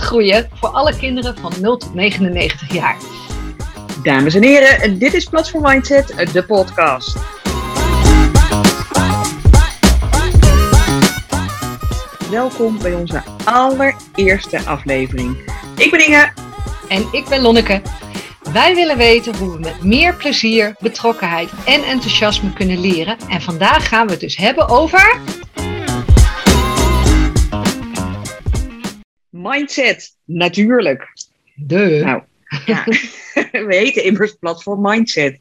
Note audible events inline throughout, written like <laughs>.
groeien voor alle kinderen van 0 tot 99 jaar. Dames en heren, dit is Platform Mindset, de podcast. Welkom bij onze allereerste aflevering. Ik ben Inge. En ik ben Lonneke. Wij willen weten hoe we met meer plezier, betrokkenheid en enthousiasme kunnen leren. En vandaag gaan we het dus hebben over. Mindset, natuurlijk. De. Nou, ja. <laughs> we heten immers Platform Mindset.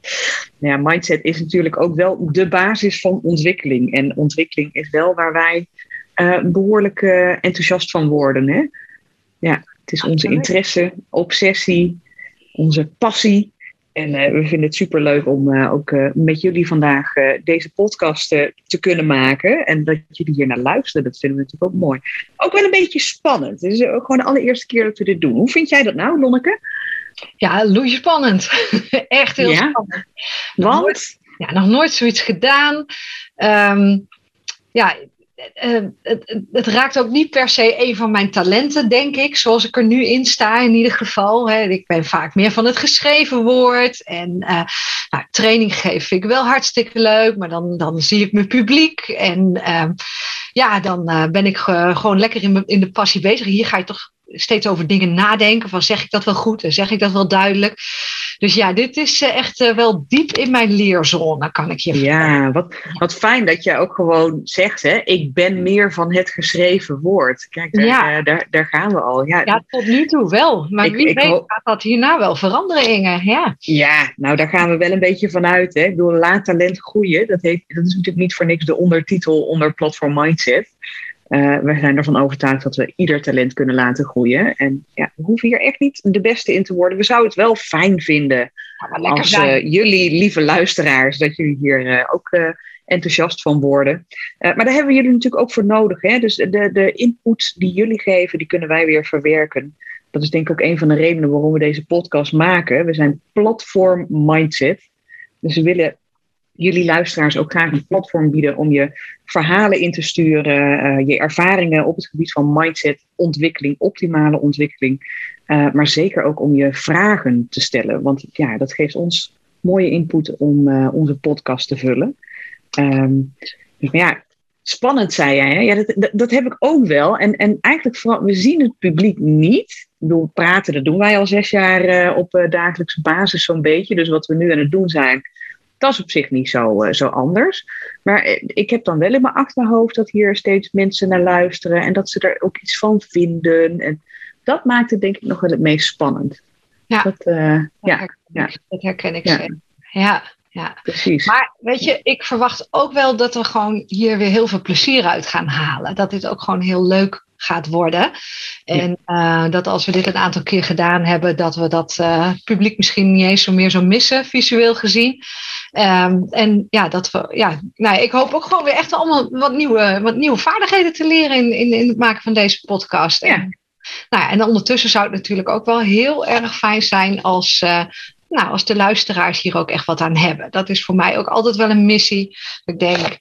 Nou ja, mindset is natuurlijk ook wel de basis van ontwikkeling. En ontwikkeling is wel waar wij uh, behoorlijk uh, enthousiast van worden. Hè? Ja, het is onze interesse, obsessie, onze passie. En uh, we vinden het superleuk om ook met jullie vandaag deze podcast te kunnen maken. En dat jullie hier naar luisteren, dat vinden we natuurlijk ook mooi. Ook wel een beetje spannend. Het is ook gewoon de allereerste keer dat we dit doen. Hoe vind jij dat nou, Lonneke? Ja, loeie spannend. <laughs> Echt heel ja? spannend. Want? Nooit, ja, nog nooit zoiets gedaan. Um, ja, uh, het, raakt ook niet per se een van mijn talenten, denk ik, zoals ik er nu in sta in ieder geval. Hè. Ik ben vaak meer van het geschreven woord en uh, nou, training vind ik wel hartstikke leuk, maar dan, dan zie ik mijn publiek en uh, ja, dan ben ik gewoon lekker in de passie bezig. Hier ga je toch steeds over dingen nadenken. Van zeg ik dat wel goed en zeg ik dat wel duidelijk. Dus ja, dit is eh, echt eh, wel diep in mijn leerzone, kan ik je vertellen. Ja, wat, wat fijn dat je ook gewoon zegt, hè, ik ben meer van het geschreven woord. Kijk, daar, ja. uh, daar, daar gaan we al. Ja, ja, tot nu toe wel. Maar ik, wie ik weet gaat dat hierna wel veranderen, Inge. Ja. ja, nou daar gaan we wel een beetje vanuit. Hè. Ik bedoel, laat talent groeien. Dat, heeft, dat is natuurlijk niet voor niks de ondertitel onder Platform Mindset. Uh, we zijn ervan overtuigd dat we ieder talent kunnen laten groeien. En ja, we hoeven hier echt niet de beste in te worden. We zouden het wel fijn vinden als uh, jullie, lieve luisteraars, dat jullie hier uh, ook enthousiast van worden. maar daar hebben we jullie natuurlijk ook voor nodig. Hè? Dus de, de input die jullie geven, die kunnen wij weer verwerken. Dat is denk ik ook een van de redenen waarom we deze podcast maken. We zijn platform mindset. Dus we willen jullie luisteraars ook graag een platform bieden om je verhalen in te sturen, uh, je ervaringen op het gebied van mindset, ontwikkeling, optimale ontwikkeling, uh, maar zeker ook om je vragen te stellen. Want ja, dat geeft ons mooie input om uh, onze podcast te vullen. Um, dus ja, spannend zei jij. Hè? Ja, dat, dat, dat, heb ik ook wel. En, en eigenlijk vooral, we zien het publiek niet. Ik bedoel, praten, dat doen wij al zes jaar op dagelijkse basis zo'n beetje. Dus wat we nu aan het doen zijn, dat is op zich niet zo, uh, zo anders. Maar eh, ik heb dan wel in mijn achterhoofd dat hier steeds mensen naar luisteren en dat ze er ook iets van vinden. En dat maakt het denk ik nog wel het meest spannend. Ja, dat, uh, dat, ja, herken, ja. Dat herken ik ja. Ja, ja. Precies. Maar weet je, ik verwacht ook wel dat we gewoon hier weer heel veel plezier uit gaan halen. Dat dit ook gewoon heel leuk gaat worden. En uh, dat als we dit een aantal keer gedaan hebben, dat we dat uh, publiek misschien niet eens zo meer zo missen, visueel gezien. Um, en ja, dat we, ja, nou, ik hoop ook gewoon weer echt allemaal wat nieuwe, wat nieuwe vaardigheden te leren in, in, in het maken van deze podcast. Ja. En, nou, en ondertussen zou het natuurlijk ook wel heel erg fijn zijn als, uh, nou, als de luisteraars hier ook echt wat aan hebben. Dat is voor mij ook altijd wel een missie. Ik denk,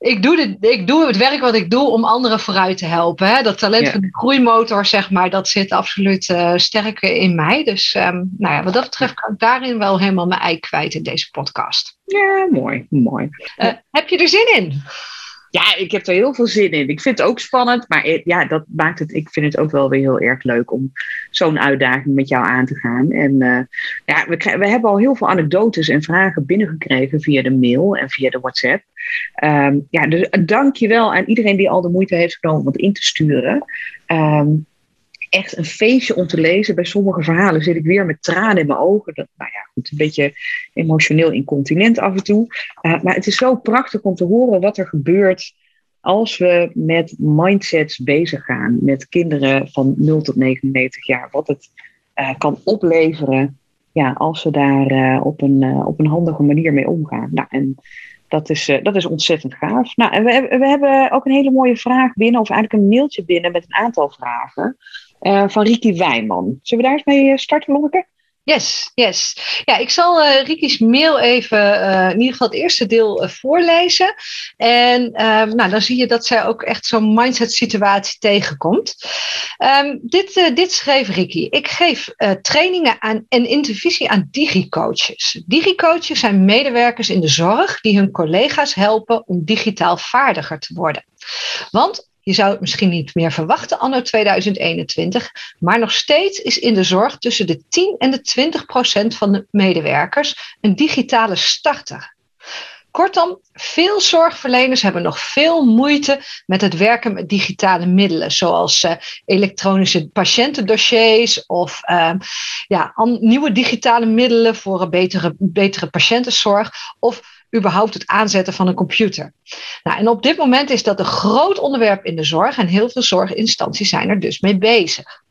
ik doe, dit, ik doe het werk wat ik doe om anderen vooruit te helpen. Hè. Dat talent Ja. van de groeimotor, zeg maar, dat zit absoluut uh, sterk in mij. Dus um, nou ja, wat dat betreft kan ik daarin wel helemaal mijn ei kwijt in deze podcast. Ja, mooi, mooi. Uh, heb je er zin in? Ja, ik heb er heel veel zin in. Ik vind het ook spannend, maar eh, ja, dat maakt het. Ik vind het ook wel weer heel erg leuk om zo'n uitdaging met jou aan te gaan. En uh, ja, we, we, hebben al heel veel anekdotes en vragen binnengekregen via de mail en via de WhatsApp. Um, ja, dus dank je wel aan iedereen die al de moeite heeft genomen om het in te sturen. Um, echt een feestje om te lezen. Bij sommige verhalen zit ik weer met tranen in mijn ogen. Dat, nou ja, goed, een beetje emotioneel incontinent af en toe. Uh, maar het is zo prachtig om te horen wat er gebeurt als we met mindsets bezig gaan. Met kinderen van 0 tot 99 jaar. Wat het uh, kan opleveren ja, als we daar uh, op, een, op een handige manier mee omgaan. Nou, en dat is, dat is ontzettend gaaf. Nou, en we, we hebben ook een hele mooie vraag binnen, of eigenlijk een mailtje binnen met een aantal vragen. Uh, van Riki Wijman. Zullen we daar eens mee starten, Lonneke? Yes, yes. Ja, ik zal uh, Riki's mail even, in ieder geval het eerste deel voorlezen. En ehm, nou, dan zie je dat zij ook echt zo'n mindset situatie tegenkomt. Um, dit, dit schreef Riki. Ik geef trainingen aan, en intervisie aan digicoaches. Digicoaches zijn medewerkers in de zorg die hun collega's helpen om digitaal vaardiger te worden. Want je zou het misschien niet meer verwachten anno 2021, maar nog steeds is in de zorg tussen de 10 en de 20 procent van de medewerkers een digitale starter. Kortom, veel zorgverleners hebben nog veel moeite met het werken met digitale middelen, zoals uh, elektronische patiëntendossiers of uh, ja, nieuwe digitale middelen voor een betere, betere patiëntenzorg of überhaupt het aanzetten van een computer. Nou, en op dit moment is dat een groot onderwerp in de zorg en heel veel zorginstanties zijn er dus mee bezig.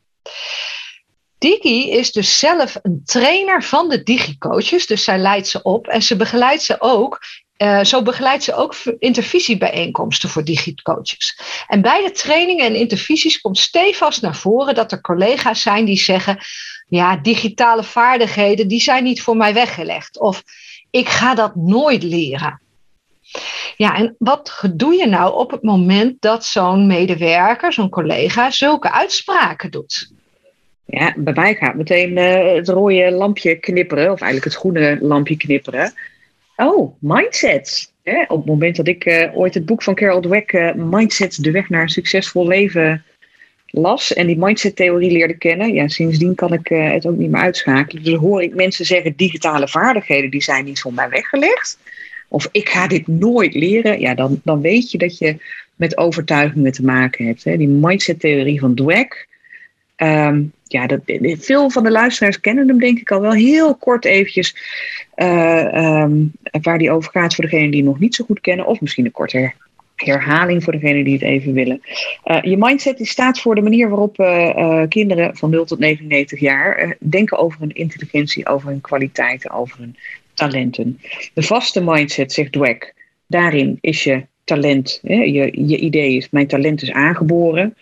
Digi is dus zelf een trainer van de digicoaches, dus zij leidt ze op en ze begeleidt ze ook. Uh, zo begeleidt ze ook intervisiebijeenkomsten voor digicoaches. En bij de trainingen en intervisies komt stevast naar voren dat er collega's zijn die zeggen: ja, digitale vaardigheden die zijn niet voor mij weggelegd. Of ik ga dat nooit leren. Ja, en wat doe je nou op het moment dat zo'n medewerker, zo'n collega, zulke uitspraken doet? Ja, bij mij gaat meteen uh, het rode lampje knipperen, of eigenlijk het groene lampje knipperen. Oh, mindsets. Op het moment dat ik uh, ooit het boek van Carol Dweck, uh, Mindsets, de weg naar een succesvol leven, las en die mindset-theorie leerde kennen, ja, sindsdien kan ik uh, het ook niet meer uitschakelen. Dus hoor ik mensen zeggen: digitale vaardigheden die zijn niet voor mij weggelegd. Of ik ga dit nooit leren. Ja, dan, dan weet je dat je met overtuigingen te maken hebt. Hè. Die mindset-theorie van Dweck. Um, ja, dat, veel van de luisteraars kennen hem denk ik al wel heel kort eventjes. Uh, um, waar die over gaat voor degenen die hem nog niet zo goed kennen. Of misschien een korte herhaling voor degenen die het even willen. Uh, je mindset die staat voor de manier waarop uh, uh, kinderen van 0 tot 99 jaar denken over hun intelligentie, over hun kwaliteiten, over hun talenten. De vaste mindset, zegt Dweck, daarin is je talent, hè, je, je idee is mijn talent is aangeboren.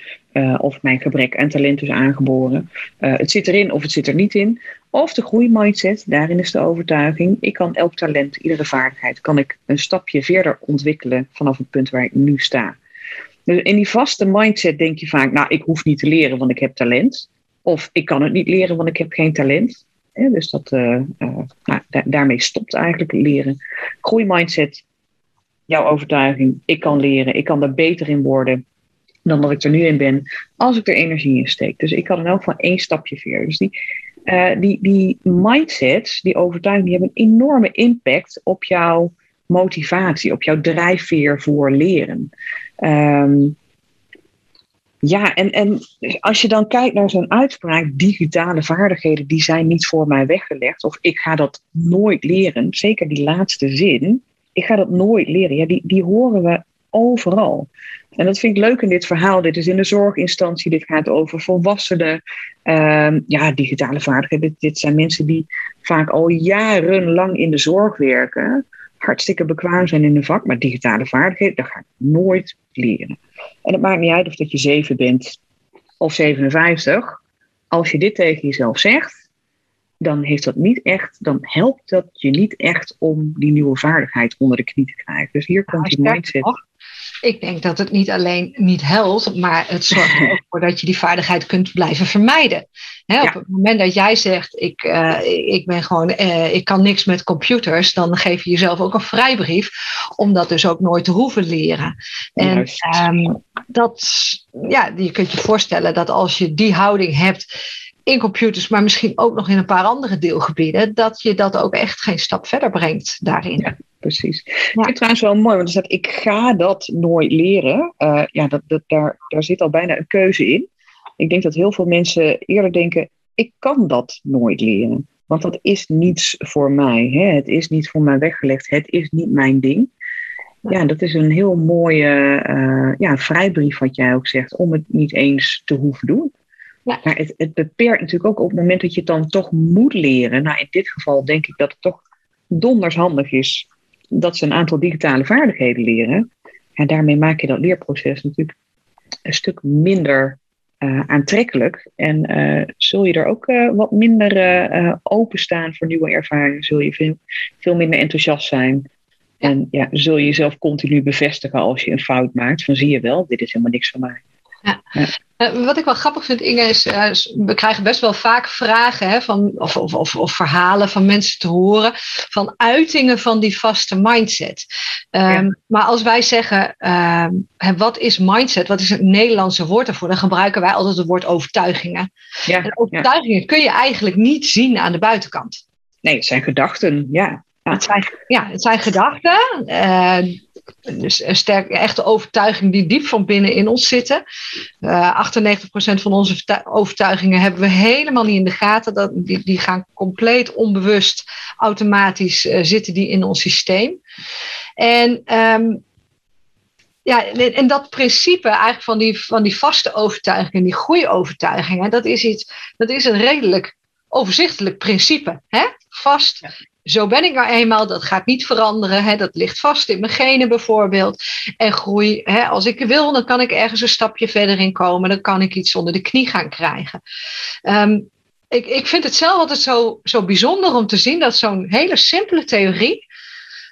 of mijn gebrek aan talent is aangeboren. het zit erin of het zit er niet in. Of de groeimindset, daarin is de overtuiging, ik kan elk talent, iedere vaardigheid, kan ik een stapje verder ontwikkelen vanaf het punt waar ik nu sta. Dus in die vaste mindset denk je vaak, nou, ik hoef niet te leren, want ik heb talent. Of ik kan het niet leren, want ik heb geen talent. dus dat, uh, nou, daarmee stopt eigenlijk leren. Groeimindset, jouw overtuiging, ik kan leren, ik kan er beter in worden dan dat ik er nu in ben, als ik er energie in steek. Dus ik kan in elk geval één stapje verder. Dus die, uh, die, die mindsets, die overtuiging, die hebben een enorme impact op jouw motivatie, op jouw drijfveer voor leren. Um, ja, en, en als je dan kijkt naar zo'n uitspraak, digitale vaardigheden, die zijn niet voor mij weggelegd, of ik ga dat nooit leren, zeker die laatste zin, ik ga dat nooit leren, ja, die, die horen we overal. En dat vind ik leuk in dit verhaal. Dit is in de zorginstantie, dit gaat over volwassenen. Um, ja, digitale vaardigheden. Dit, dit, zijn mensen die vaak al jarenlang in de zorg werken. Hartstikke bekwaam zijn in hun vak, maar digitale vaardigheden, dat ga ik nooit leren. En het maakt niet uit of dat je 7 bent of 57. Als je dit tegen jezelf zegt, dan heeft dat niet echt, dan helpt dat je niet echt om die nieuwe vaardigheid onder de knie te krijgen. Dus hier komt die mindset. Ik denk dat het niet alleen niet helpt, maar het zorgt er ook voor dat je die vaardigheid kunt blijven vermijden. op het moment dat jij zegt, ik, uh, ik ben gewoon, uh, ik kan niks met computers, dan geef je jezelf ook een vrijbrief om dat dus ook nooit te hoeven leren. En um, dat, ja, je kunt je voorstellen dat als je die houding hebt in computers, maar misschien ook nog in een paar andere deelgebieden, dat je dat ook echt geen stap verder brengt daarin. Ja precies. Ja. Ik vind het trouwens wel mooi, want er staat, ik ga dat nooit leren. Uh, ja, dat, dat, daar, daar zit al bijna een keuze in. Ik denk dat heel veel mensen eerder denken, ik kan dat nooit leren. Want dat is niets voor mij. Hè? Het is niet voor mij weggelegd. Het is niet mijn ding. Ja, dat is een heel mooie uh, ja, vrijbrief wat jij ook zegt, om het niet eens te hoeven doen. Ja. Maar het, het beperkt natuurlijk ook op het moment dat je het dan toch moet leren. Nou, in dit geval denk ik dat het toch donders handig is dat ze een aantal digitale vaardigheden leren. En daarmee maak je dat leerproces natuurlijk een stuk minder aantrekkelijk. En zul je er ook wat minder openstaan voor nieuwe ervaringen, zul je veel, veel minder enthousiast zijn. En ja, zul je jezelf continu bevestigen als je een fout maakt. Van zie je wel, dit is helemaal niks van mij. Ja. Eh, wat ik wel grappig vind, Inge, is uh, we krijgen best wel vaak vragen hè, van, of, of, of, of, verhalen van mensen te horen van uitingen van die vaste mindset. Um, Maar als wij zeggen, uh, wat is mindset? Wat is het Nederlandse woord daarvoor? Dan gebruiken wij altijd het woord overtuigingen. Ja, en overtuigingen kun je eigenlijk niet zien aan de buitenkant. Nee, het zijn gedachten, ja. Het zijn, ja, het zijn gedachten. Dus een sterke, echte overtuiging die diep van binnen in ons zitten. Uh, 98% van onze overtuigingen hebben we helemaal niet in de gaten. Dat, die, die gaan compleet onbewust, automatisch uh, zitten die in ons systeem. En um, ja, en dat principe eigenlijk van die, van die vaste overtuigingen, die groeiovertuigingen, dat is iets, dat is een redelijk overzichtelijk principe. Hè? Vast, zo ben ik nou eenmaal, dat gaat niet veranderen. Hè? Dat ligt vast in mijn genen bijvoorbeeld. En groei, hè? als ik wil, dan kan ik ergens een stapje verder in komen. Dan kan ik iets onder de knie gaan krijgen. Um, ik, ik vind het zelf altijd zo, zo bijzonder om te zien dat zo'n hele simpele theorie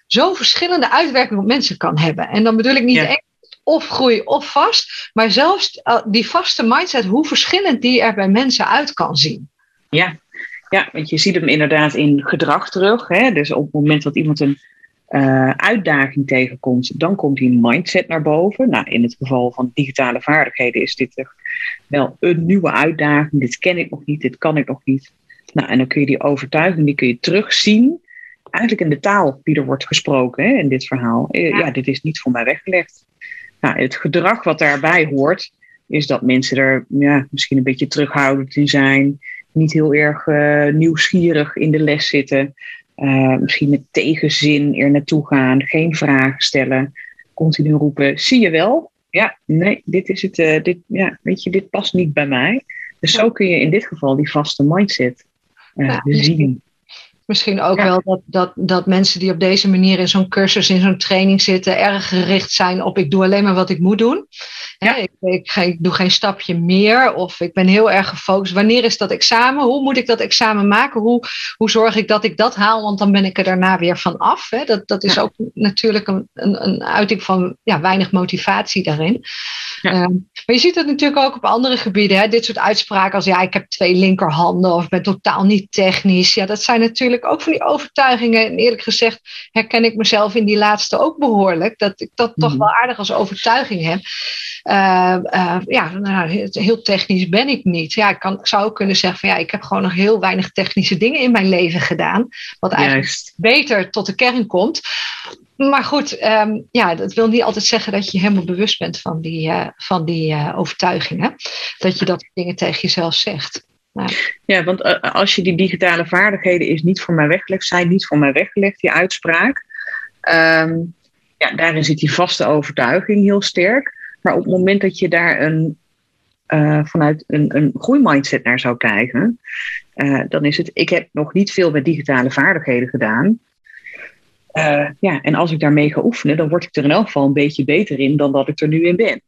zo verschillende uitwerkingen op mensen kan hebben. En dan bedoel ik niet ja. of groei of vast, maar zelfs uh, die vaste mindset, hoe verschillend die er bij mensen uit kan zien. Ja, ja, want je ziet hem inderdaad in gedrag terug. Hè? Dus op het moment dat iemand een uh, uitdaging tegenkomt, dan komt die mindset naar boven. Nou, in het geval van digitale vaardigheden is dit wel een nieuwe uitdaging. Dit ken ik nog niet, dit kan ik nog niet. Nou, en dan kun je die overtuiging, die kun je terugzien. Eigenlijk in de taal die er wordt gesproken hè, in dit verhaal. Eh, ja. ja, dit is niet voor mij weggelegd. Nou, het gedrag wat daarbij hoort, is dat mensen er ja, misschien een beetje terughoudend in zijn niet heel erg uh, nieuwsgierig in de les zitten. Uh, misschien met tegenzin er naartoe gaan, geen vragen stellen, continu roepen: zie je wel? Ja, nee, dit is het. Uh, dit, ja, weet je, dit past niet bij mij. Dus zo kun je in dit geval die vaste mindset ja, zien. Misschien ook ja. wel dat, dat, dat mensen die op deze manier in zo'n cursus, in zo'n training zitten, erg gericht zijn op ik doe alleen maar wat ik moet doen. Ja. Ik, ik, ik, doe geen stapje meer of ik ben heel erg gefocust. Wanneer is dat examen? Hoe moet ik dat examen maken? Hoe, hoe zorg ik dat ik dat haal? Want dan ben ik er daarna weer van af. Hè? Dat, dat is ja. ook natuurlijk een, een, een uiting van ja, weinig motivatie daarin. Ja. Um, maar je ziet het natuurlijk ook op andere gebieden. Hè? Dit soort uitspraken als ja, ik heb twee linkerhanden of ik ben totaal niet technisch. Ja, dat zijn natuurlijk ook van die overtuigingen. En eerlijk gezegd herken ik mezelf in die laatste ook behoorlijk. Dat ik dat mm. toch wel aardig als overtuiging heb. Uh, uh, ja, nou, heel technisch ben ik niet. Ja, ik, kan, ik zou ook kunnen zeggen van ja, ik heb gewoon nog heel weinig technische dingen in mijn leven gedaan. Wat eigenlijk Juist. beter tot de kern komt. Maar goed, um, ja, dat wil niet altijd zeggen dat je helemaal bewust bent van die, uh, van die uh, overtuigingen. Dat je dat dingen tegen jezelf zegt. Ja, want uh, als je die digitale vaardigheden is niet voor mij weggelegd, zijn niet voor mij weggelegd, die uitspraak. Um, ja, daarin zit die vaste overtuiging heel sterk. Maar op het moment dat je daar een, vanuit een, een groeimindset naar zou kijken, dan is het, ik heb nog niet veel met digitale vaardigheden gedaan. Uh, ja, en als ik daarmee ga oefenen, dan word ik er in elk geval een beetje beter in dan dat ik er nu in ben.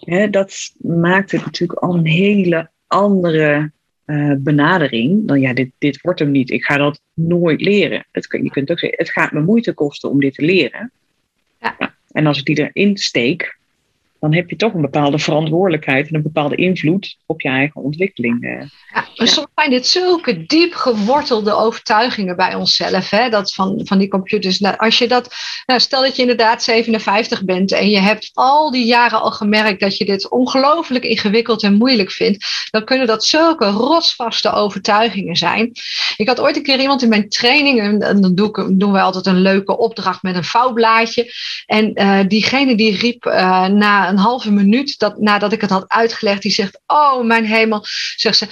Hè, dat maakt het natuurlijk al een hele andere uh, benadering. Dan ja, dit, dit wordt hem niet. Ik ga dat nooit leren. Het, je kunt ook zeggen, het gaat me moeite kosten om dit te leren. Ja. Ja, en als ik die erin steek, dan heb je toch een bepaalde verantwoordelijkheid en een bepaalde invloed op je eigen ontwikkeling. Eh. Ja, maar soms zijn dit zulke diep gewortelde overtuigingen bij onszelf, hè? Dat van, van die computers. Nou, als je dat, nou, stel dat je inderdaad 57 bent en je hebt al die jaren al gemerkt dat je dit ongelooflijk ingewikkeld en moeilijk vindt, dan kunnen dat zulke rotsvaste overtuigingen zijn. Ik had ooit een keer iemand in mijn training, en dan doe ik, doen wij altijd een leuke opdracht met een vouwblaadje. En uh, diegene die riep uh, na een halve minuut dat, nadat ik het had uitgelegd, die zegt: Oh, mijn hemel, zegt ze.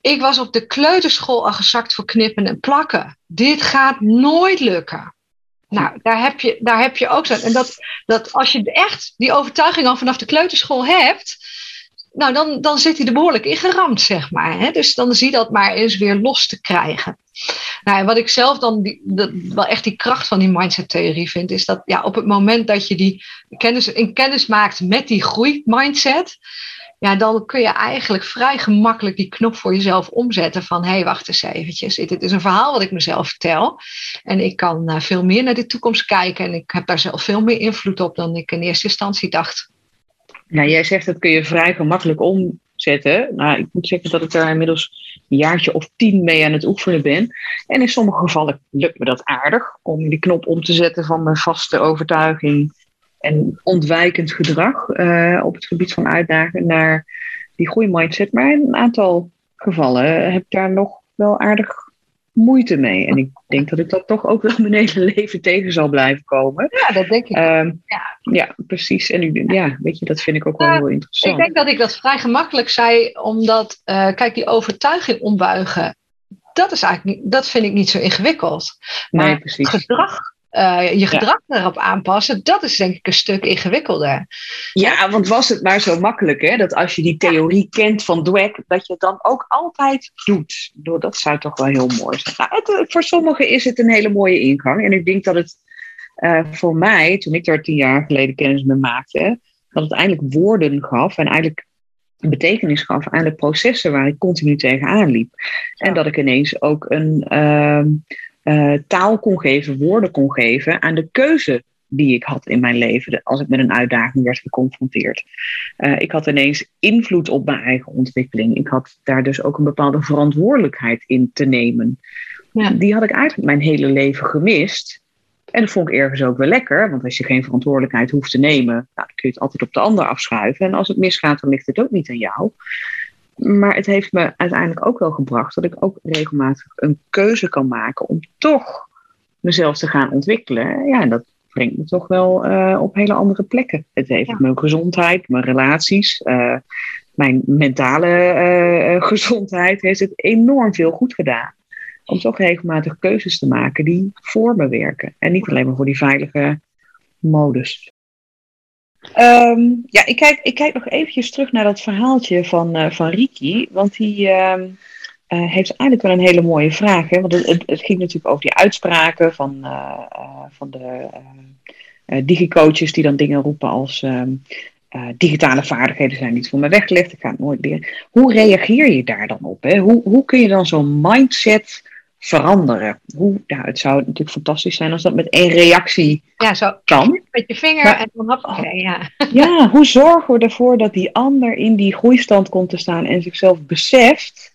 Ik was op de kleuterschool al gezakt voor knippen en plakken. Dit gaat nooit lukken. Nou, daar heb je, daar heb je ook zo. En dat, dat als je echt die overtuiging al vanaf de kleuterschool hebt, nou, dan, dan zit hij er behoorlijk in geramd, zeg maar. Hè? Dus dan zie dat maar eens weer los te krijgen. Nou, en wat ik zelf dan die, wel echt die kracht van die mindset-theorie vind, is dat ja, op het moment dat je die kennis, in kennis maakt met die groeimindset, ja, dan kun je eigenlijk vrij gemakkelijk die knop voor jezelf omzetten van hé, hey, wacht eens eventjes. Dit is een verhaal wat ik mezelf vertel. En ik kan uh, veel meer naar de toekomst kijken en ik heb daar zelf veel meer invloed op dan ik in eerste instantie dacht. Ja, jij zegt dat kun je vrij gemakkelijk omzetten. Nou, ik moet zeggen dat ik daar inmiddels jaartje of tien mee aan het oefenen ben. En in sommige gevallen lukt me dat aardig om die knop om te zetten van mijn vaste overtuiging en ontwijkend gedrag uh, op het gebied van uitdagen naar die groeimindset. Maar in een aantal gevallen heb ik daar nog wel aardig moeite mee. En ik denk dat ik dat toch ook wel mijn hele <laughs> leven tegen zal blijven komen. Ja, dat denk ik. Um, ja. ja. precies. En nu, ja, weet je, dat vind ik ook wel heel interessant. Ik denk dat ik dat vrij gemakkelijk zei, omdat, uh, kijk, die overtuiging ombuigen, dat is eigenlijk niet, dat vind ik niet zo ingewikkeld. Maar nee, precies. gedrag uh, je gedrag ja. erop aanpassen, dat is denk ik een stuk ingewikkelder. Ja, want was het maar zo makkelijk, hè? Dat als je die theorie kent van Dweck, dat je het dan ook altijd doet. Dat zou toch wel heel mooi zijn. Nou, het, eh, voor sommigen is het een hele mooie ingang. En ik denk dat het uh, voor mij, toen ik daar tien jaar geleden kennis mee maakte, dat het eigenlijk woorden gaf en eigenlijk betekenis gaf aan de processen waar ik continu tegenaan liep. En dat ik ineens ook een. Uh, uh, taal kon geven, woorden kon geven aan de keuze die ik had in mijn leven als ik met een uitdaging werd geconfronteerd. Uh, ik had ineens invloed op mijn eigen ontwikkeling. Ik had daar dus ook een bepaalde verantwoordelijkheid in te nemen. Ja. Die had ik eigenlijk mijn hele leven gemist. En dat vond ik ergens ook wel lekker, want als je geen verantwoordelijkheid hoeft te nemen, nou, dan kun je het altijd op de ander afschuiven. En als het misgaat, dan ligt het ook niet aan jou. Maar het heeft me uiteindelijk ook wel gebracht dat ik ook regelmatig een keuze kan maken om toch mezelf te gaan ontwikkelen. Ja, en dat brengt me toch wel uh, op hele andere plekken. Het heeft ja. mijn gezondheid, mijn relaties, uh, mijn mentale uh, gezondheid heeft het enorm veel goed gedaan. Om toch regelmatig keuzes te maken die voor me werken. En niet alleen maar voor die veilige modus. Um, ja, ik kijk, ik kijk nog eventjes terug naar dat verhaaltje van, uh, van Riki. Want die uh, uh, heeft eigenlijk wel een hele mooie vraag. Hè? Want het, het, ging natuurlijk over die uitspraken van, eh, van de digicoaches die dan dingen roepen als... Um, digitale vaardigheden zijn niet voor me weggelegd, ik ga het nooit leren. Hoe reageer je daar dan op? Hè? Hoe, hoe kun je dan zo'n mindset veranderen. Hoe, ja, het zou natuurlijk fantastisch zijn als dat met één reactie ja, zo kan. Met je vinger en dan hop, okay, ja. ja, hoe zorgen we ervoor dat die ander in die groeistand komt te staan en zichzelf beseft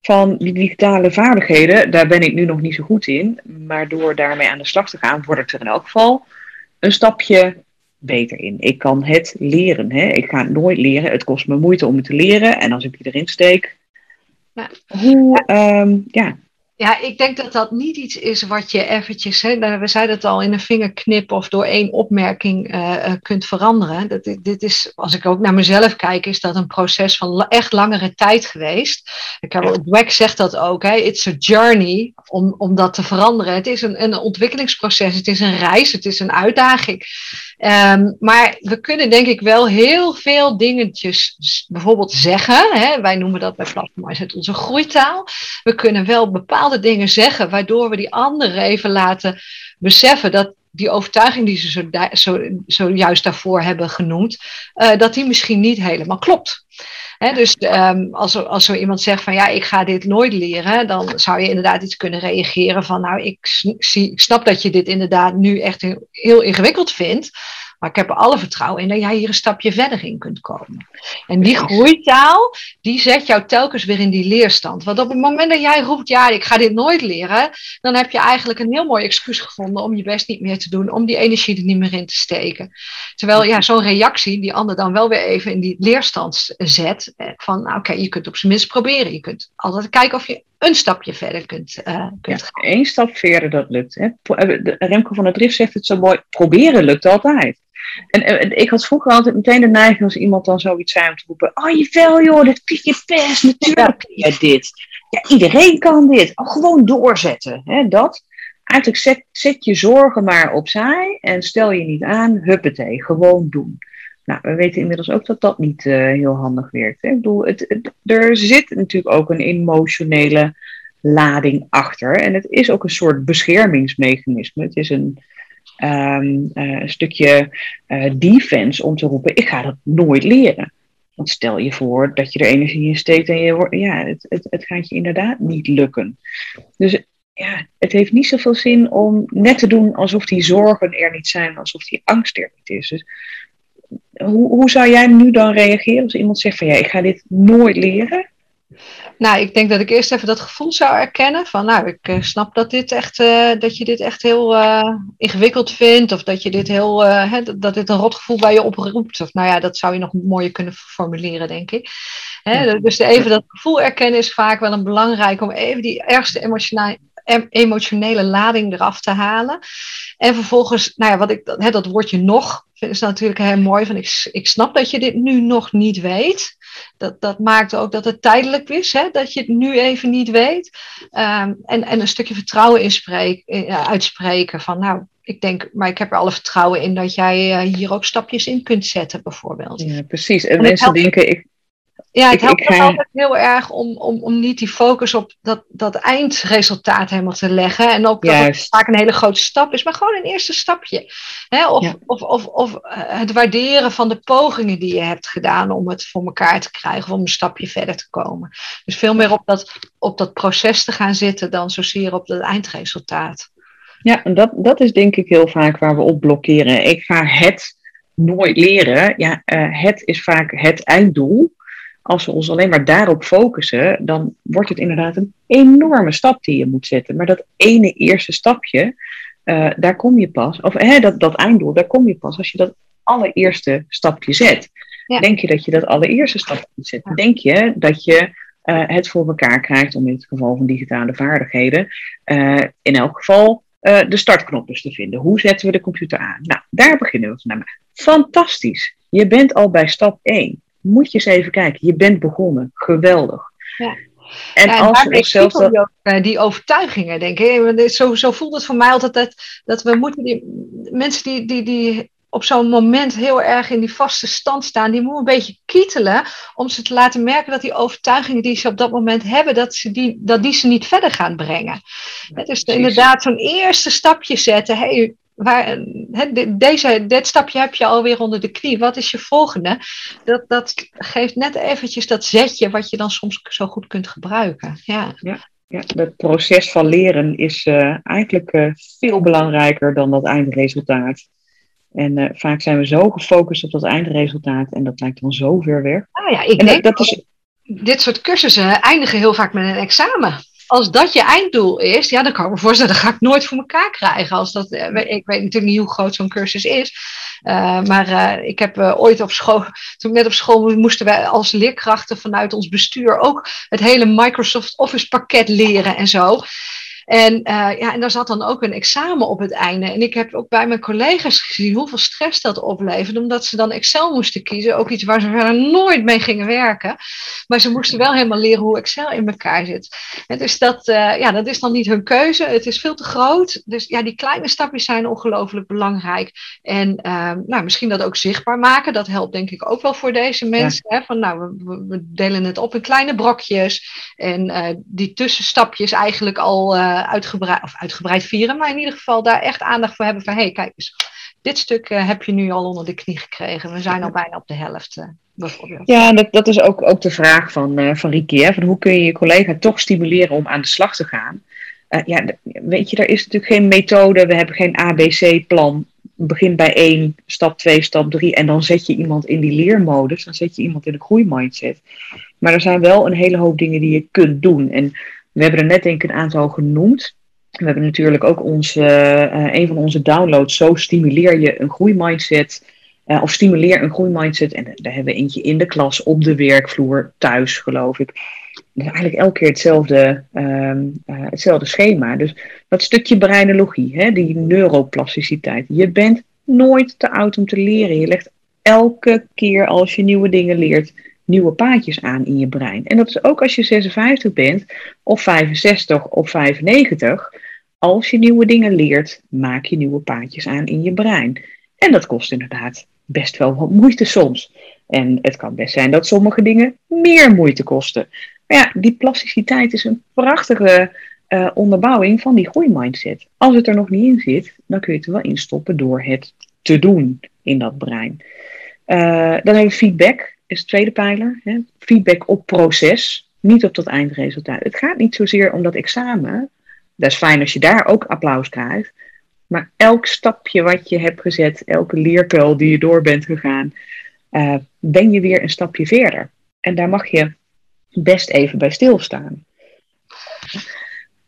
van die digitale vaardigheden, daar ben ik nu nog niet zo goed in, maar door daarmee aan de slag te gaan, word ik er in elk geval een stapje beter in. Ik kan het leren. Hè? Ik ga het nooit leren. Het kost me moeite om het te leren. En als ik die erin steek, hoe, um, ja, ja, ik denk dat dat niet iets is wat je eventjes, hè, nou, we zeiden het al, in een vingerknip of door één opmerking uh, kunt veranderen. Dat, dit is, als ik ook naar mezelf kijk, is dat een proces van echt langere tijd geweest. Ik heb, Dweck zegt dat ook, hè, it's a journey om, om dat te veranderen. Het is een, een ontwikkelingsproces, het is een reis, het is een uitdaging. Um, maar we kunnen denk ik wel heel veel dingetjes bijvoorbeeld zeggen. Hè? Wij noemen dat bij Platform het onze groeitaal. We kunnen wel bepaalde dingen zeggen, waardoor we die anderen even laten beseffen dat die overtuiging die ze zo, zo, zojuist daarvoor hebben genoemd, uh, dat die misschien niet helemaal klopt. Dus um, als, als er iemand zegt van ja, ik ga dit nooit leren, dan zou je inderdaad iets kunnen reageren van nou, ik, zie, ik snap dat je dit inderdaad nu echt heel, heel ingewikkeld vindt. Maar ik heb er alle vertrouwen in dat jij hier een stapje verder in kunt komen. En die groeitaal, die zet jou telkens weer in die leerstand. Want op het moment dat jij roept, ja, ik ga dit nooit leren, dan heb je eigenlijk een heel mooi excuus gevonden om je best niet meer te doen, om die energie er niet meer in te steken. Terwijl ja, zo'n reactie die ander dan wel weer even in die leerstand zet. Eh, van, nou, oké, je kunt op zijn minst proberen. Je kunt altijd kijken of je een stapje verder kunt, uh, kunt ja, gaan. Eén stap verder, dat lukt. Hè? Eh, Remco van het Drift zegt het zo mooi, proberen lukt altijd. En, ik had vroeger altijd meteen de neiging als iemand dan zoiets zei om te roepen: Oh, je wel joh, dat kun je best, natuurlijk kun je dit. Ja, iedereen kan dit. Oh, gewoon doorzetten. Hè, dat. Eigenlijk zet, zet je zorgen maar opzij en stel je niet aan, huppatee, gewoon doen. Nou, we weten inmiddels ook dat dat niet uh, heel handig werkt. Hè? Ik bedoel, het, het, er zit natuurlijk ook een emotionele lading achter. En het is ook een soort beschermingsmechanisme. Het is een, um, uh, een stukje uh, defense om te roepen: ik ga dat nooit leren. Want stel je voor dat je er energie in steekt en je, ja, het, het, het gaat je inderdaad niet lukken. Dus ja, het heeft niet zoveel zin om net te doen alsof die zorgen er niet zijn, alsof die angst er niet is. Dus hoe, hoe zou jij nu dan reageren als iemand zegt van ja, ik ga dit nooit leren? Nou, ik denk dat ik eerst even dat gevoel zou erkennen. Van nou, ik uh, snap dat, dit echt, uh, dat je dit echt heel uh, ingewikkeld vindt. Of dat, je dit heel, hè, dat dit een rotgevoel bij je oproept. Of nou ja, dat zou je nog mooier kunnen formuleren, denk ik. Hè, ja. Dus even dat gevoel erkennen is vaak wel een belangrijk om even die ergste emotionele, emotionele lading eraf te halen. En vervolgens, nou ja, wat ik, hè, dat woordje nog, is natuurlijk heel mooi. Van ik, ik snap dat je dit nu nog niet weet. Dat, dat maakt ook dat het tijdelijk is, hè, dat je het nu even niet weet. Um, en, en een stukje vertrouwen uh, uitspreken van nou, ik denk, maar ik heb er alle vertrouwen in dat jij uh, hier ook stapjes in kunt zetten, bijvoorbeeld. Ja, precies. En, en mensen denken, ik, ja, het helpt ik, ik, altijd heel erg om, om, om niet die focus op dat, dat eindresultaat helemaal te leggen. En ook dat Juist. het vaak een hele grote stap is, maar gewoon een eerste stapje. Hè? Of, ja. of, of, of het waarderen van de pogingen die je hebt gedaan om het voor elkaar te krijgen, of om een stapje verder te komen. Dus veel meer op dat, op dat proces te gaan zitten dan zozeer op het eindresultaat. Ja, en dat, dat is denk ik heel vaak waar we op blokkeren. Ik ga het nooit leren. Ja, uh, het is vaak het einddoel als we ons alleen maar daarop focussen, dan wordt het inderdaad een enorme stap die je moet zetten. Maar dat ene eerste stapje, uh, daar kom je pas, of hè, dat, dat einddoel, daar kom je pas als je dat allereerste stapje zet. Ja. Denk je dat je dat allereerste stapje zetten? Denk je dat je uh, het voor elkaar krijgt om in het geval van digitale vaardigheden, uh, in elk geval de startknop dus te vinden? Hoe zetten we de computer aan? Nou, daar beginnen we vandaag. Fantastisch. Je bent al bij stap 1 moet je eens even kijken. Je bent begonnen. Geweldig. Ja. En, ja, en als we dat... ook, uh, die overtuigingen, denk ik. Zo, zo voelt het voor mij altijd dat, dat we moeten die mensen die, die, die op zo'n moment heel erg in die vaste stand staan, die moeten een beetje kietelen om ze te laten merken dat die overtuigingen die ze op dat moment hebben, dat, ze die, dat die ze niet verder gaan brengen. Ja, dus inderdaad zo'n eerste stapje zetten. Hey, waar, he, deze, dit stapje heb je alweer onder de knie. Wat is je volgende? Dat, dat geeft net eventjes dat zetje wat je dan soms zo goed kunt gebruiken. Ja, ja, ja het proces van leren is uh, eigenlijk uh, veel belangrijker dan dat eindresultaat. En uh, vaak zijn we zo gefocust op dat eindresultaat en dat lijkt dan zo ver weg. Nou ja, ik en denk dat, dat is... dit soort cursussen eindigen heel vaak met een examen als dat je einddoel is, ja, dan kan ik me voorstellen, dat ga ik nooit voor elkaar krijgen. Als dat, ik weet natuurlijk niet hoe groot zo'n cursus is. Uh, maar uh, ik heb ooit op school, <laughs> toen ik net op school moesten wij als leerkrachten vanuit ons bestuur ook het hele Microsoft Office pakket leren en zo. En, uh, ja, en daar zat dan ook een examen op het einde. En ik heb ook bij mijn collega's gezien hoeveel stress dat opleverde, omdat ze dan Excel moesten kiezen. Ook iets waar ze verder nooit mee gingen werken. Maar ze moesten wel helemaal leren hoe Excel in elkaar zit. En dus dat, uh, ja, dat is dan niet hun keuze. Het is veel te groot. Dus ja, die kleine stapjes zijn ongelooflijk belangrijk. En uh, nou, misschien dat ook zichtbaar maken. Dat helpt denk ik ook wel voor deze mensen. Ja. Hè? Van, nou, we, we, delen het op in kleine brokjes. En die tussenstapjes eigenlijk al uitgebreid, of uitgebreid vieren, maar in ieder geval daar echt aandacht voor hebben van hé, hey, kijk eens, dit stuk uh, heb je nu al onder de knie gekregen. We zijn al bijna op de helft. Uh, bijvoorbeeld. Ja, dat, dat is ook, ook de vraag van, van Rieke. Van hoe kun je je collega toch stimuleren om aan de slag te gaan? ja, weet je, er is natuurlijk geen methode. We hebben geen ABC-plan. Begin bij één, stap 2, stap 3. En dan zet je iemand in die leermodus. Dan zet je iemand in een groeimindset. Maar er zijn wel een hele hoop dingen die je kunt doen. En we hebben er net denk ik een aantal genoemd. We hebben natuurlijk ook onze, uh, een van onze downloads, zo stimuleer je een groeimindset. Uh, of stimuleer een groeimindset. En daar hebben we eentje in de klas, op de werkvloer, thuis geloof ik. Is eigenlijk elke keer hetzelfde, uh, hetzelfde schema. Dus dat stukje breinologie, hè, die neuroplasticiteit. Je bent nooit te oud om te leren. Je legt elke keer als je nieuwe dingen leert, nieuwe paadjes aan in je brein. En dat is ook als je 56 bent, of 65 of 95. Als je nieuwe dingen leert, maak je nieuwe paadjes aan in je brein. En dat kost inderdaad best wel wat moeite soms. En het kan best zijn dat sommige dingen meer moeite kosten. Maar ja, die plasticiteit is een prachtige uh, onderbouwing van die groeimindset. Als het er nog niet in zit, dan kun je het er wel in stoppen door het te doen in dat brein. Uh, dan hebben we feedback. Is de tweede pijler. Hè? Feedback op proces, niet op dat eindresultaat. Het gaat niet zozeer om dat examen. Dat is fijn als je daar ook applaus krijgt. Maar elk stapje wat je hebt gezet, elke leerkuil die je door bent gegaan, uh, ben je weer een stapje verder. En daar mag je best even bij stilstaan.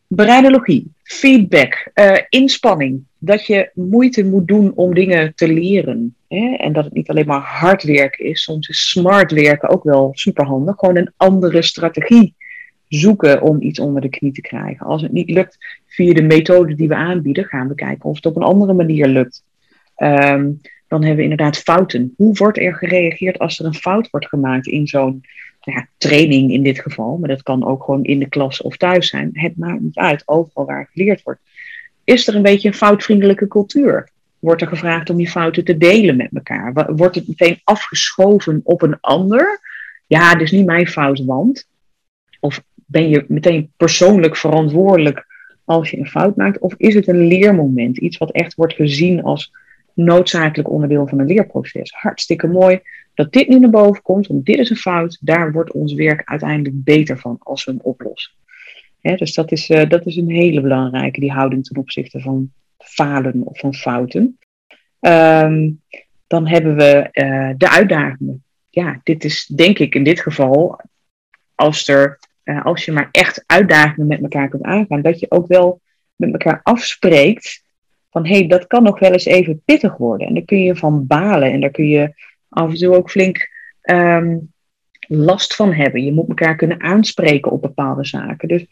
Breinologie, feedback, uh, inspanning. Dat je moeite moet doen om dingen te leren. Hè? En dat het niet alleen maar hard werken is. Soms is smart werken ook wel superhandig. Gewoon een andere strategie zoeken om iets onder de knie te krijgen. Als het niet lukt via de methode die we aanbieden, gaan we kijken of het op een andere manier lukt. Um, dan hebben we inderdaad fouten. Hoe wordt er gereageerd als er een fout wordt gemaakt in zo'n nou ja, training in dit geval? Maar dat kan ook gewoon in de klas of thuis zijn. Het maakt niet uit, overal waar geleerd wordt. Is er een beetje een foutvriendelijke cultuur? Wordt er gevraagd om die fouten te delen met elkaar? Wordt het meteen afgeschoven op een ander? Ja, is niet mijn fout, want. Of ben je meteen persoonlijk verantwoordelijk als je een fout maakt? Of is het een leermoment? Iets wat echt wordt gezien als noodzakelijk onderdeel van een leerproces. Hartstikke mooi dat dit nu naar boven komt, want dit is een fout. Daar wordt ons werk uiteindelijk beter van als we hem oplossen. Dus dat is, uh, dat is een hele belangrijke, die houding ten opzichte van falen of van fouten. Um, dan hebben we uh, de uitdagingen. Ja, dit is denk ik in dit geval, als, er, uh, als je maar echt uitdagingen met elkaar kunt aangaan, dat je ook wel met elkaar afspreekt van hé, hey, dat kan nog wel eens even pittig worden. En daar kun je van balen en daar kun je af en toe ook flink um, last van hebben. Je moet elkaar kunnen aanspreken op bepaalde zaken. Dus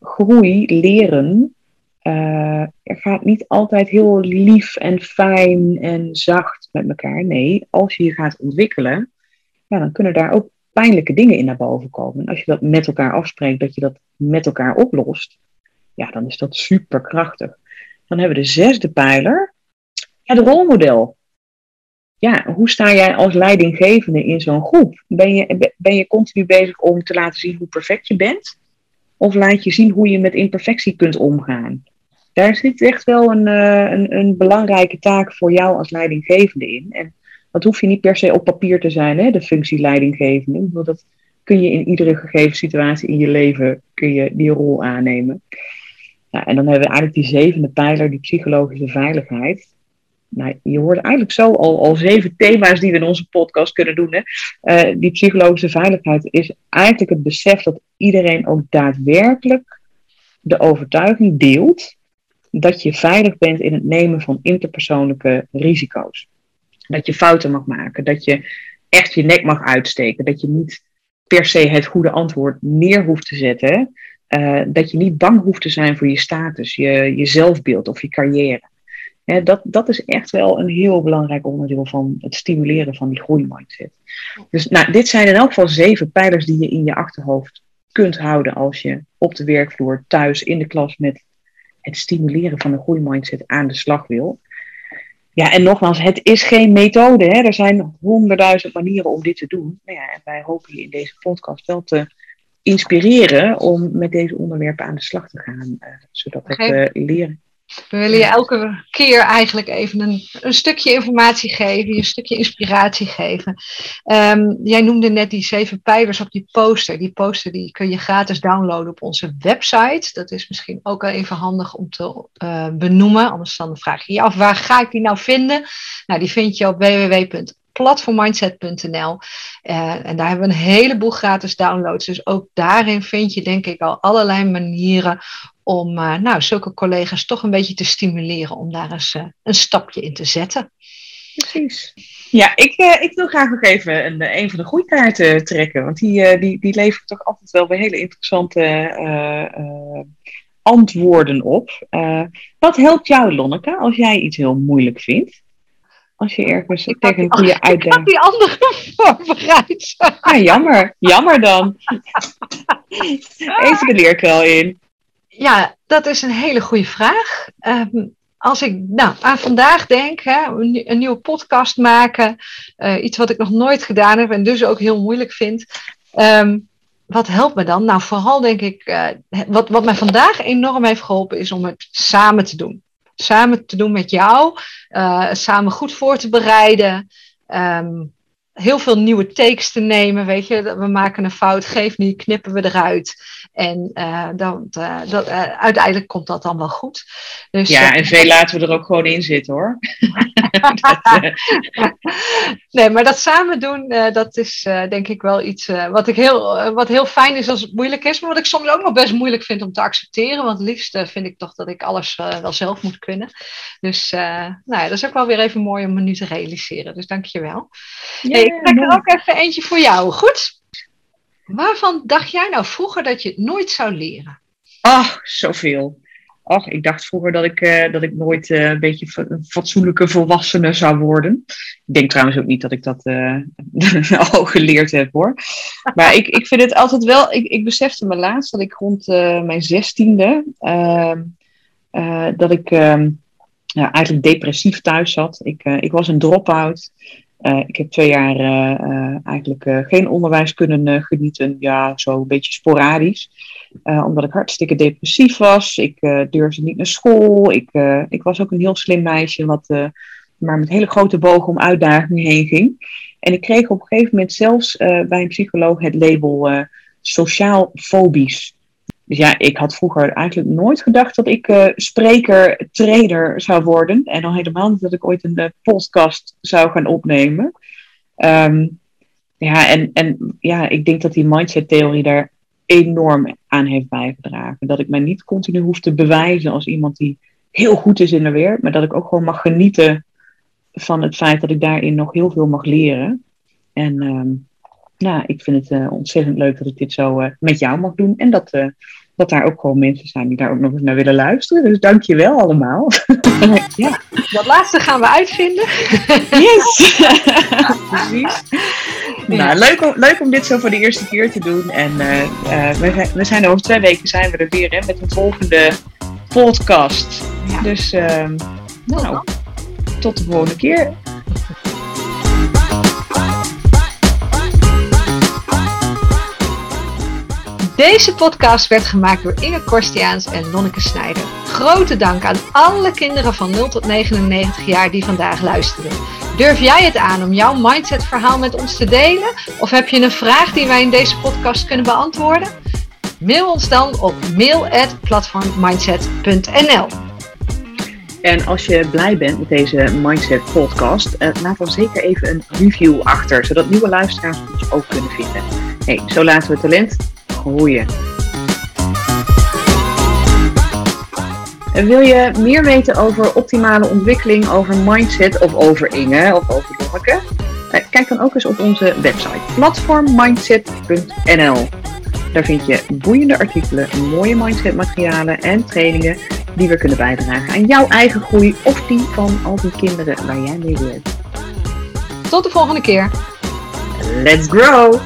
groei, leren, uh, gaat niet altijd heel lief en fijn en zacht met elkaar. Nee, als je je gaat ontwikkelen, ja, dan kunnen daar ook pijnlijke dingen in naar boven komen. En als je dat met elkaar afspreekt, dat je dat met elkaar oplost, ja, dan is dat super krachtig. Dan hebben we de zesde pijler, het rolmodel. Ja, hoe sta jij als leidinggevende in zo'n groep? Ben je, ben je continu bezig om te laten zien hoe perfect je bent? Of laat je zien hoe je met imperfectie kunt omgaan? Daar zit echt wel een, uh, een, een, belangrijke taak voor jou als leidinggevende in. En dat hoef je niet per se op papier te zijn, hè, de functie leidinggevende. Dat kun je in iedere gegeven situatie in je leven kun je die rol aannemen. Nou, en dan hebben we eigenlijk die zevende pijler, die psychologische veiligheid. Nou, je hoort eigenlijk zo al, al zeven thema's die we in onze podcast kunnen doen. Hè. Uh, die psychologische veiligheid is eigenlijk het besef dat iedereen ook daadwerkelijk de overtuiging deelt dat je veilig bent in het nemen van interpersoonlijke risico's. Dat je fouten mag maken, dat je echt je nek mag uitsteken, dat je niet per se het goede antwoord neer hoeft te zetten. Uh, dat je niet bang hoeft te zijn voor je status, je, je zelfbeeld of je carrière. Dat, dat is echt wel een heel belangrijk onderdeel van het stimuleren van die groeimindset. Dus nou, dit zijn in elk geval zeven pijlers die je in je achterhoofd kunt houden als je op de werkvloer, thuis, in de klas met het stimuleren van een groeimindset aan de slag wil. Ja, en nogmaals, het is geen methode. Hè. Er zijn honderdduizend manieren om dit te doen. Nou ja, en wij hopen je in deze podcast wel te inspireren om met deze onderwerpen aan de slag te gaan, uh, zodat uh, leren. We willen je elke keer eigenlijk even een, een stukje informatie geven, een stukje inspiratie geven. Um, jij noemde net die zeven pijlers op die poster. Die poster die kun je gratis downloaden op onze website. Dat is misschien ook wel even handig om te uh, benoemen. Anders dan vraag je je af, waar ga ik die nou vinden? Nou, die vind je op www platformmindset.nl. Uh, en daar hebben we een heleboel gratis downloads. Dus ook daarin vind je denk ik al allerlei manieren om uh, nou, zulke collega's toch een beetje te stimuleren om daar eens uh, een stapje in te zetten. Precies. Ja, ik, uh, ik wil graag nog even een, een van de groeikaarten trekken. Want die, die, die levert toch altijd wel weer hele interessante antwoorden op. wat helpt jou, Lonneke, als jij iets heel moeilijk vindt? Als je ergens ik tegen een goede <laughs> uitdaging... Ik had die andere <laughs> voorbereid. Ah, jammer. Jammer dan. Even de leerkuil in. Ja, dat is een hele goede vraag. Um, als ik nou, aan vandaag denk, hè, een, nieuwe podcast maken, uh, iets wat ik nog nooit gedaan heb en dus ook heel moeilijk vind. Um, wat helpt me dan? Nou, vooral denk ik, uh, wat, wat mij vandaag enorm heeft geholpen, is om het samen te doen samen te doen met jou, uh, samen goed voor te bereiden. Um, heel veel nieuwe takes te nemen. Weet je, we maken een fout, geef niet, knippen we eruit. En uh, dan, uh, dat, uh, uiteindelijk komt dat dan wel goed. Dus, ja, en veel laten we er ook gewoon in zitten hoor. <laughs> <laughs> dat, nee, maar dat samen doen, dat is denk ik wel iets wat, ik heel, wat heel fijn is als het moeilijk is. Maar wat ik soms ook nog best moeilijk vind om te accepteren. Want het liefst vind ik toch dat ik alles wel zelf moet kunnen. Dus nou ja, dat is ook wel weer even mooi om me nu te realiseren. Dus dank je wel. Ja, hey, ik trek er ook even eentje voor jou, goed? Waarvan dacht jij nou vroeger dat je het nooit zou leren? Ach, zoveel. Ach, ik dacht vroeger dat ik, uh, dat ik nooit uh, een beetje een fatsoenlijke volwassene zou worden. Ik denk trouwens ook niet dat ik dat uh, <laughs> al geleerd heb hoor. Maar ik, ik vind het altijd wel. Ik, ik besefte me laatst dat ik rond mijn zestiende. Ehm, dat ik ehm, ja, eigenlijk depressief thuis zat. Ik, ik was een drop-out. Uh, ik heb twee jaar uh, eigenlijk geen onderwijs kunnen genieten. Ja, zo een beetje sporadisch. omdat ik hartstikke depressief was. Ik durfde niet naar school. Ik, ik was ook een heel slim meisje, wat maar met hele grote bogen om uitdagingen heen ging. En ik kreeg op een gegeven moment zelfs bij een psycholoog het label sociaal fobisch. Dus ja, ik had vroeger eigenlijk nooit gedacht dat ik uh, spreker, trainer zou worden. En al helemaal niet dat ik ooit een uh, podcast zou gaan opnemen. Um, ja, en, en ja, ik denk dat die mindset-theorie daar enorm aan heeft bijgedragen. Dat ik mij niet continu hoef te bewijzen als iemand die heel goed is in de wereld, maar dat ik ook gewoon mag genieten van het feit dat ik daarin nog heel veel mag leren. En um, nou, ik vind het uh, ontzettend leuk dat ik dit zo uh, met jou mag doen. En dat, uh, dat daar ook gewoon mensen zijn die daar ook nog eens naar willen luisteren. Dus dank je wel allemaal. <laughs> ja, dat laatste gaan we uitvinden. yes! <laughs> Precies. Nou, leuk om, leuk om dit zo voor de eerste keer te doen. En we, we zijn over twee weken zijn we er weer hè, met een volgende podcast. Ja. Dus ehm, nou, tot de volgende keer. Deze podcast werd gemaakt door Inge Korstiaans en Lonneke Snijder. Grote dank aan alle kinderen van 0 tot 99 jaar die vandaag luisteren. Durf jij het aan om jouw mindset-verhaal met ons te delen? Of heb je een vraag die wij in deze podcast kunnen beantwoorden? Mail ons dan op mail@platformmindset.nl. En als je blij bent met deze Mindset podcast, eh, laat dan zeker even een review achter, zodat nieuwe luisteraars ons ook kunnen vinden. Hey, zo laten we talent groeien. En wil je meer weten over optimale ontwikkeling, over mindset of over Inge of over Lonneke? Eh, kijk dan ook eens op onze website platformmindset.nl. Daar vind je boeiende artikelen, mooie mindset materialen en trainingen die weer kunnen bijdragen aan jouw eigen groei of die van al die kinderen waar jij mee leert. Tot de volgende keer. Let's grow!